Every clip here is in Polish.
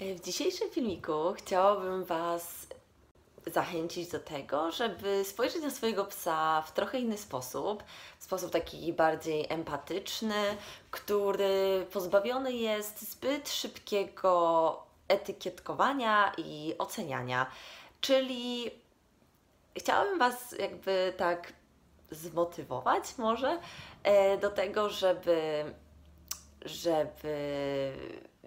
W dzisiejszym filmiku chciałabym Was zachęcić do tego, żeby spojrzeć na swojego psa w trochę inny sposób, w sposób taki bardziej empatyczny, który pozbawiony jest zbyt szybkiego etykietkowania i oceniania. Czyli chciałabym Was jakby tak zmotywować może e, do tego, żeby żeby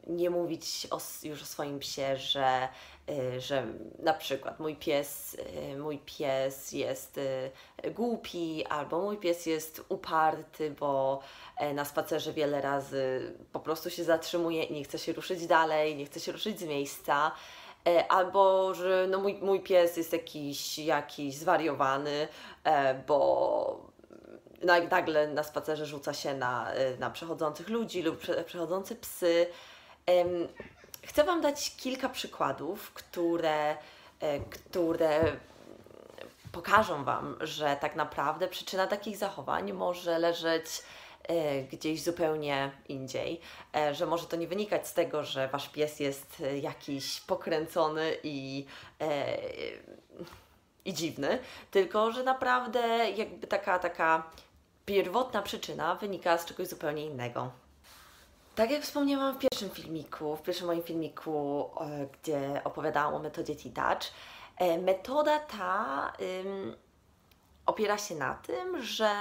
nie mówić o, już o swoim psie, że, y, że na przykład mój pies, y, mój pies jest y, głupi, albo mój pies jest uparty, bo e, na spacerze wiele razy po prostu się zatrzymuje i nie chce się ruszyć dalej, nie chce się ruszyć z miejsca. E, albo, że no mój, mój pies jest jakiś, jakiś zwariowany, e, bo nagle na spacerze rzuca się na, na przechodzących ludzi lub przechodzące psy. Chcę Wam dać kilka przykładów, które, e, które pokażą Wam, że tak naprawdę przyczyna takich zachowań może leżeć e, gdzieś zupełnie indziej, e, że może to nie wynikać z tego, że Wasz pies jest jakiś pokręcony i, i dziwny, tylko że naprawdę jakby taka, taka pierwotna przyczyna wynika z czegoś zupełnie innego. Tak jak wspomniałam w pierwszym filmiku, w pierwszym moim filmiku, gdzie opowiadałam o metodzie T-Touch, e, metoda ta opiera się na tym, że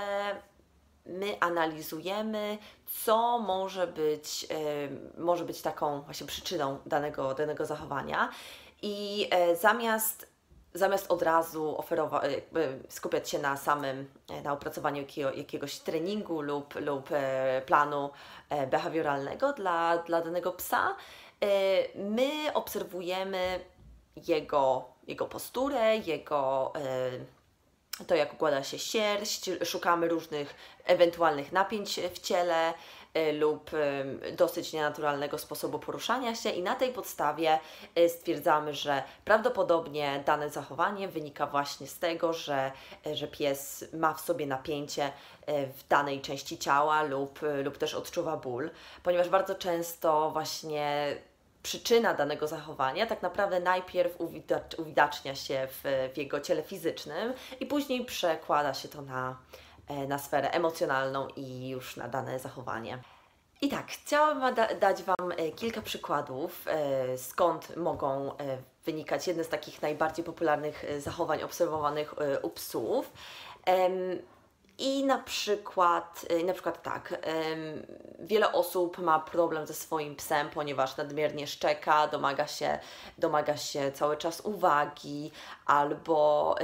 my analizujemy, co może być, y, może być taką właśnie przyczyną danego, danego zachowania i zamiast zamiast od razu oferować, skupiać się na samym, e, na opracowaniu jakiego, jakiegoś treningu lub, lub e, planu e, behawioralnego dla, dla danego psa, my obserwujemy jego, jego posturę, jego to jak układa się sierść, szukamy różnych ewentualnych napięć w ciele, lub dosyć nienaturalnego sposobu poruszania się, i na tej podstawie e, stwierdzamy, że prawdopodobnie dane zachowanie wynika właśnie z tego, że, że pies ma w sobie napięcie w danej części ciała lub, lub też odczuwa ból, ponieważ bardzo często właśnie przyczyna danego zachowania tak naprawdę najpierw uwidacz, uwidacznia się w, w jego ciele fizycznym i później przekłada się to na, na sferę emocjonalną i już na dane zachowanie. I tak, chciałabym da dać Wam e, kilka przykładów, e, skąd mogą wynikać jedne z takich najbardziej popularnych zachowań obserwowanych u psów. I na przykład, y, na przykład tak, wiele osób ma problem ze swoim psem, ponieważ nadmiernie szczeka, domaga się, domaga się cały czas uwagi, albo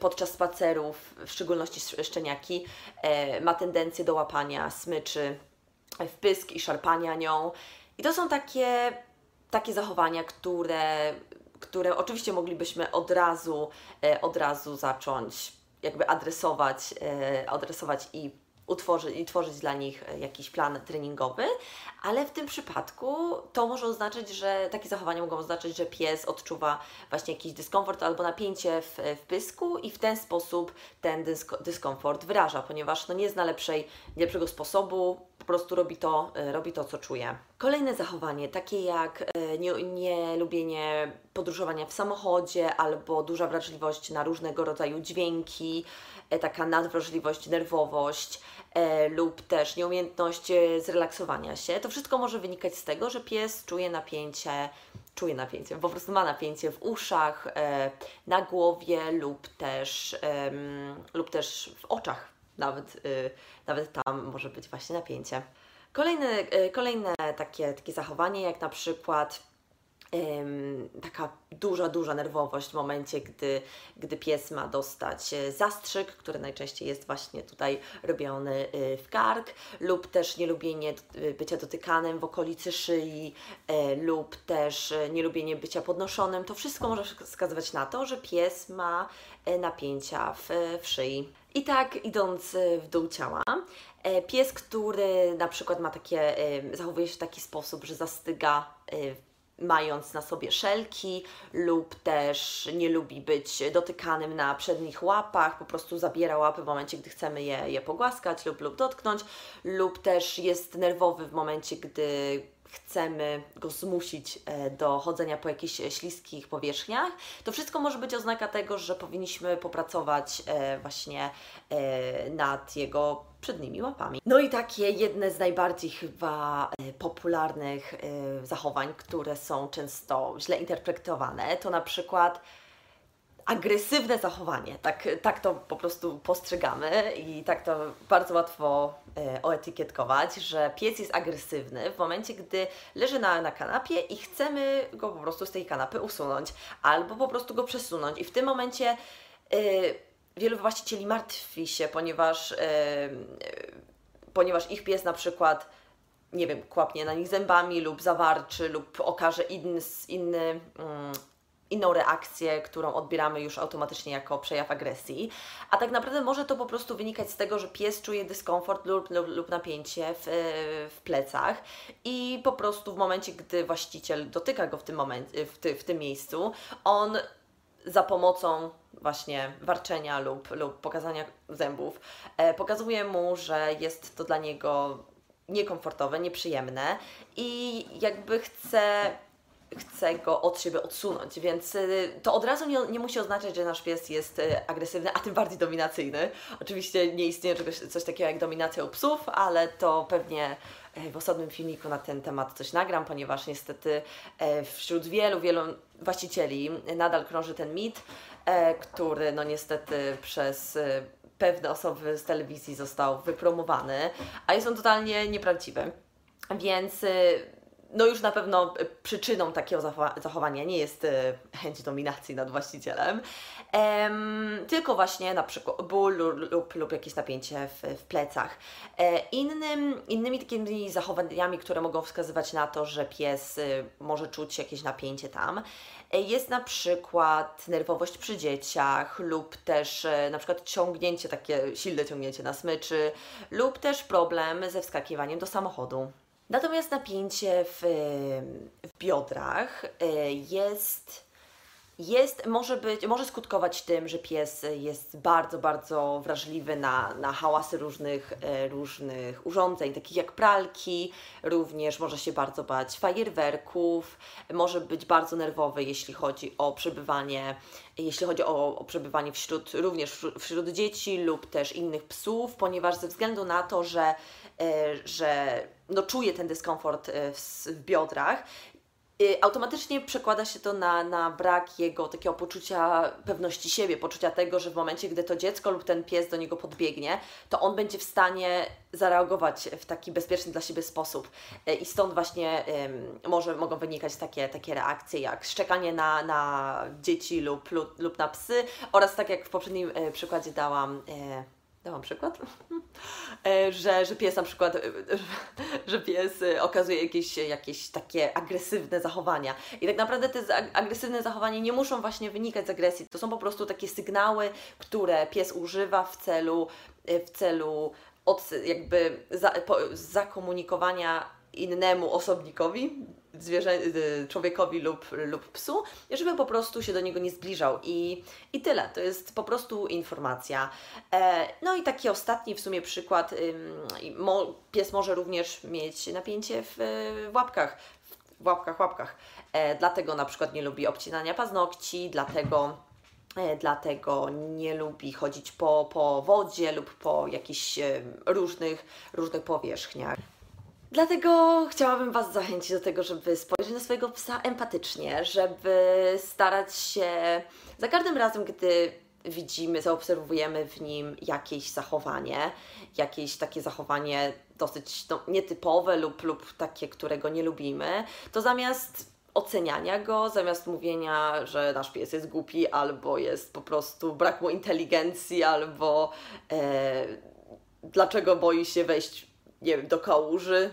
podczas spacerów, w szczególności szczeniaki, e, ma tendencję do łapania smyczy w pysk i szarpania nią. I to są takie, takie zachowania, które, które oczywiście moglibyśmy od razu, e, od razu zacząć jakby adresować, e, adresować i utworzyć, i tworzyć dla nich e, jakiś plan treningowy, ale w tym przypadku to może oznaczać, że takie zachowania mogą oznaczać, że pies odczuwa właśnie jakiś dyskomfort albo napięcie w, w pysku i w ten sposób ten dyskomfort wyraża, ponieważ no nie zna lepszej, lepszego sposobu, po prostu robi to, e, robi to, co czuje. Kolejne zachowanie, takie jak nie, nie lubienie podróżowania w samochodzie albo duża wrażliwość na różnego rodzaju dźwięki, e, taka nadwrażliwość, nerwowość e, lub też nieumiejętność e, zrelaksowania się. To wszystko może wynikać z tego, że pies czuje napięcie, czuje napięcie, po prostu ma napięcie w uszach, e, na głowie lub też, lub też w oczach. Nawet, e, nawet tam może być właśnie napięcie. Kolejne, e, kolejne takie, takie zachowanie, jak na przykład taka duża, duża nerwowość w momencie, gdy, gdy pies ma dostać e, zastrzyk, który najczęściej jest właśnie tutaj robiony e, w kark, lub też nielubienie e, bycia dotykanym w okolicy szyi, lub też nielubienie bycia podnoszonym. To wszystko może wskazywać na to, że pies ma napięcia w, w szyi. I tak idąc w dół ciała, pies, który na przykład ma takie, zachowuje się w taki sposób, że zastyga mając na sobie szelki lub też nie lubi być dotykanym na przednich łapach, po prostu zabiera łapy w momencie, gdy chcemy je, je pogłaskać lub, lub dotknąć, lub też jest nerwowy w momencie, gdy chcemy go zmusić e, do chodzenia po jakichś śliskich powierzchniach, to wszystko może być oznaka tego, że powinniśmy popracować e, właśnie e, nad jego przednimi łapami. No i takie jedne z najbardziej chyba popularnych zachowań, które są często źle interpretowane, to na przykład agresywne zachowanie. Tak, tak to po prostu postrzegamy i tak to bardzo łatwo e, oetykietkować, że pies jest agresywny w momencie, gdy leży na, na kanapie i chcemy go po prostu z tej kanapy usunąć albo po prostu go przesunąć. I w tym momencie e, wielu właścicieli martwi się, ponieważ, e, ponieważ ich pies na przykład nie wiem, kłapnie na nich zębami lub zawarczy lub okaże inny, inny mm, inną reakcję, którą odbieramy już automatycznie jako przejaw agresji, a tak naprawdę może to po prostu wynikać z tego, że pies czuje dyskomfort lub, lub, lub napięcie w, w plecach i po prostu w momencie, gdy właściciel dotyka go w tym, momencie, w, ty, w tym miejscu, on za pomocą właśnie warczenia lub, lub pokazania zębów e, pokazuje mu, że jest to dla niego niekomfortowe, nieprzyjemne i jakby chce chce go od siebie odsunąć, więc y, to od razu nie, nie, musi oznaczać, że nasz pies jest y, agresywny, a tym bardziej dominacyjny. Oczywiście nie istnieje czegoś, coś takiego jak dominacja u psów, ale to pewnie y, w osobnym filmiku na ten temat coś nagram, ponieważ niestety wśród wielu, wielu właścicieli nadal krąży ten mit, który no niestety przez pewne osoby z telewizji został wypromowany, a jest on totalnie nieprawdziwy. Więc no już na pewno e, przyczyną takiego zachowania nie jest e, chęć dominacji nad właścicielem, tylko właśnie na przykład ból lub, lub jakieś napięcie w, w plecach. E, innym, innymi takimi zachowaniami, które mogą wskazywać na to, że pies może czuć jakieś napięcie tam, jest na przykład nerwowość przy dzieciach lub też na przykład ciągnięcie, takie silne ciągnięcie na smyczy lub też problem ze wskakiwaniem do samochodu. Natomiast napięcie w, w biodrach e, jest, jest, może, być, może skutkować tym, że pies jest bardzo, bardzo wrażliwy na, na hałasy różnych, e, różnych urządzeń, takich jak pralki, również może się bardzo bać fajerwerków, może być bardzo nerwowy, jeśli chodzi o przebywanie, jeśli chodzi o, o przebywanie wśród, również wśród dzieci lub też innych psów, ponieważ ze względu na to, że, e, że no, czuje ten dyskomfort e, w, w biodrach, automatycznie przekłada się to na, na brak jego takiego poczucia pewności siebie, poczucia tego, że w momencie, gdy to dziecko lub ten pies do niego podbiegnie, to on będzie w stanie zareagować w taki bezpieczny dla siebie sposób. E, I stąd właśnie um, może mogą wynikać takie, takie reakcje jak szczekanie na, na dzieci lub, lub, lub na psy oraz tak jak w poprzednim e, przykładzie dałam. E, dałam przykład, e, że, że pies na przykład, e, że pies e, okazuje jakieś, jakieś takie agresywne zachowania. I tak naprawdę te agresywne zachowania nie muszą właśnie wynikać z agresji. To są po prostu takie sygnały, które pies używa w celu, w celu od, jakby za, po, zakomunikowania innemu osobnikowi, zwierzę, y, człowiekowi lub, lub psu, żeby po prostu się do niego nie zbliżał. I, i tyle. To jest po prostu informacja. E, no i taki ostatni w sumie przykład. pies może również mieć napięcie w, w łapkach, w łapkach, łapkach. E, dlatego na przykład nie lubi obcinania paznokci, dlatego e, dlatego nie lubi chodzić po, po wodzie lub po jakichś różnych, różnych powierzchniach. Dlatego chciałabym Was zachęcić do tego, żeby spojrzeć na swojego psa empatycznie, żeby starać się za każdym razem, gdy widzimy, zaobserwujemy w nim jakieś zachowanie, jakieś takie zachowanie dosyć no, nietypowe lub, lub takie, którego nie lubimy, to zamiast oceniania go, zamiast mówienia, że nasz pies jest głupi, albo jest po prostu brak mu inteligencji, albo e, dlaczego boi się wejść nie wiem, do kałuży,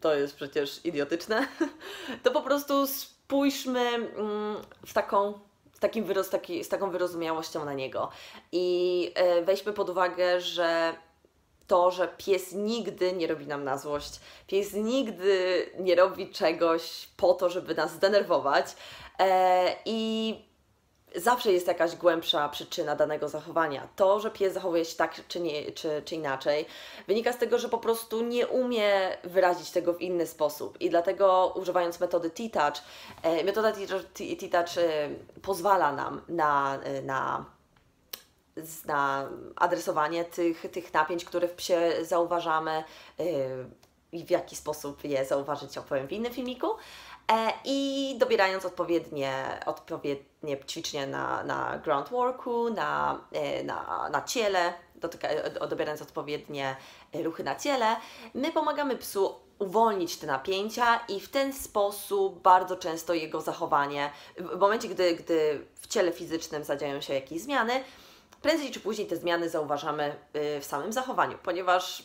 to jest przecież idiotyczne, to po prostu spójrzmy mm, w taką, z, takim wyroz, taki, z taką wyrozumiałością na niego. I e, weźmy pod uwagę, że to, że pies nigdy nie robi nam na złość, pies nigdy nie robi czegoś po to, żeby nas zdenerwować e, i zawsze jest jakaś głębsza przyczyna danego zachowania. To, że pies zachowuje się tak czy, nie, czy, czy inaczej, wynika z tego, że po prostu nie umie wyrazić tego w inny sposób. I dlatego używając metody T-Touch, e, metoda T-Touch e, pozwala nam na, e, na na adresowanie tych, tych napięć, które w psie zauważamy i w jaki sposób je zauważyć, opowiem w innym filmiku. E, I dobierając odpowiednie, odpowiednie ćwiczenia na, na groundworku, na, e, na, na ciele, dotyka, dobierając odpowiednie ruchy na ciele, my pomagamy psu uwolnić te napięcia i w ten sposób bardzo często jego zachowanie, w momencie, gdy, gdy w ciele fizycznym zadziają się jakieś zmiany, prędzej czy później te zmiany zauważamy y, w samym zachowaniu, ponieważ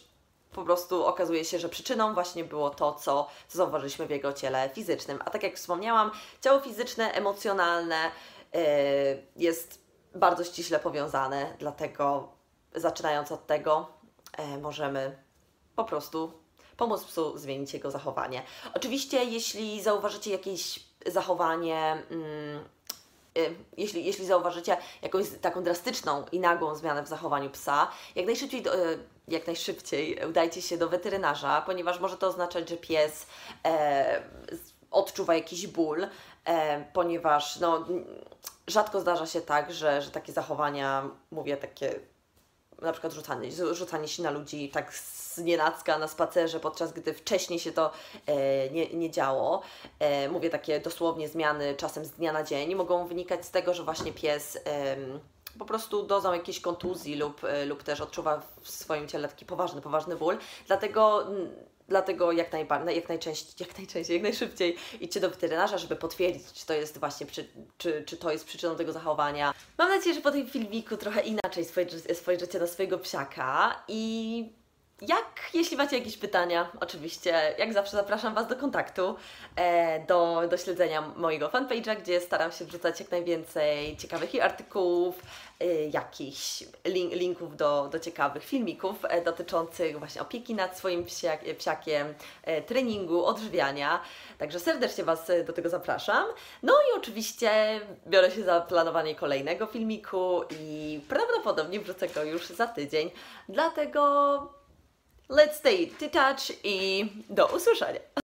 po prostu okazuje się, że przyczyną właśnie było to, co, co zauważyliśmy w jego ciele fizycznym. A tak jak wspomniałam, ciało fizyczne, emocjonalne yy, jest bardzo ściśle powiązane, dlatego zaczynając od tego, yy, możemy po prostu pomóc psu zmienić jego zachowanie. Oczywiście, jeśli zauważycie jakieś zachowanie, yy, jeśli, jeśli zauważycie jakąś taką drastyczną i nagłą zmianę w zachowaniu psa, jak najszybciej, y, jak najszybciej udajcie się do weterynarza, ponieważ może to oznaczać, że pies e, odczuwa jakiś ból, e, ponieważ no, rzadko zdarza się tak, że, że takie zachowania, mówię takie na przykład rzucanie, rzucanie się na ludzi tak z nienacka na spacerze, podczas gdy wcześniej się to e, nie, nie działo. E, mówię takie dosłownie zmiany czasem z dnia na dzień, mogą wynikać z tego, że właśnie pies e, po prostu dozą jakiejś kontuzji lub, e, lub też odczuwa w swoim ciele taki poważny, poważny ból. Dlatego Dlatego jak, najbardziej, jak, najczęściej, jak najczęściej, jak najszybciej idźcie do weterynarza, żeby potwierdzić, czy to jest właśnie, przy, czy, czy to jest przyczyną tego zachowania. Mam nadzieję, że po tym filmiku trochę inaczej spojrzycie na swojego psiaka i jak, jeśli macie jakieś pytania, oczywiście, jak zawsze zapraszam Was do kontaktu, e, do, do śledzenia mojego fanpage'a, gdzie staram się wrzucać jak najwięcej ciekawych artykułów, e, jakichś link, linków do, do ciekawych filmików e, dotyczących właśnie opieki nad swoim psiak, psiakiem, treningu, odżywiania. Także serdecznie Was do tego zapraszam. No i oczywiście biorę się za planowanie kolejnego filmiku i prawdopodobnie wrzucę go już za tydzień. Dlatego Let's stay to touch i do usłyszenia.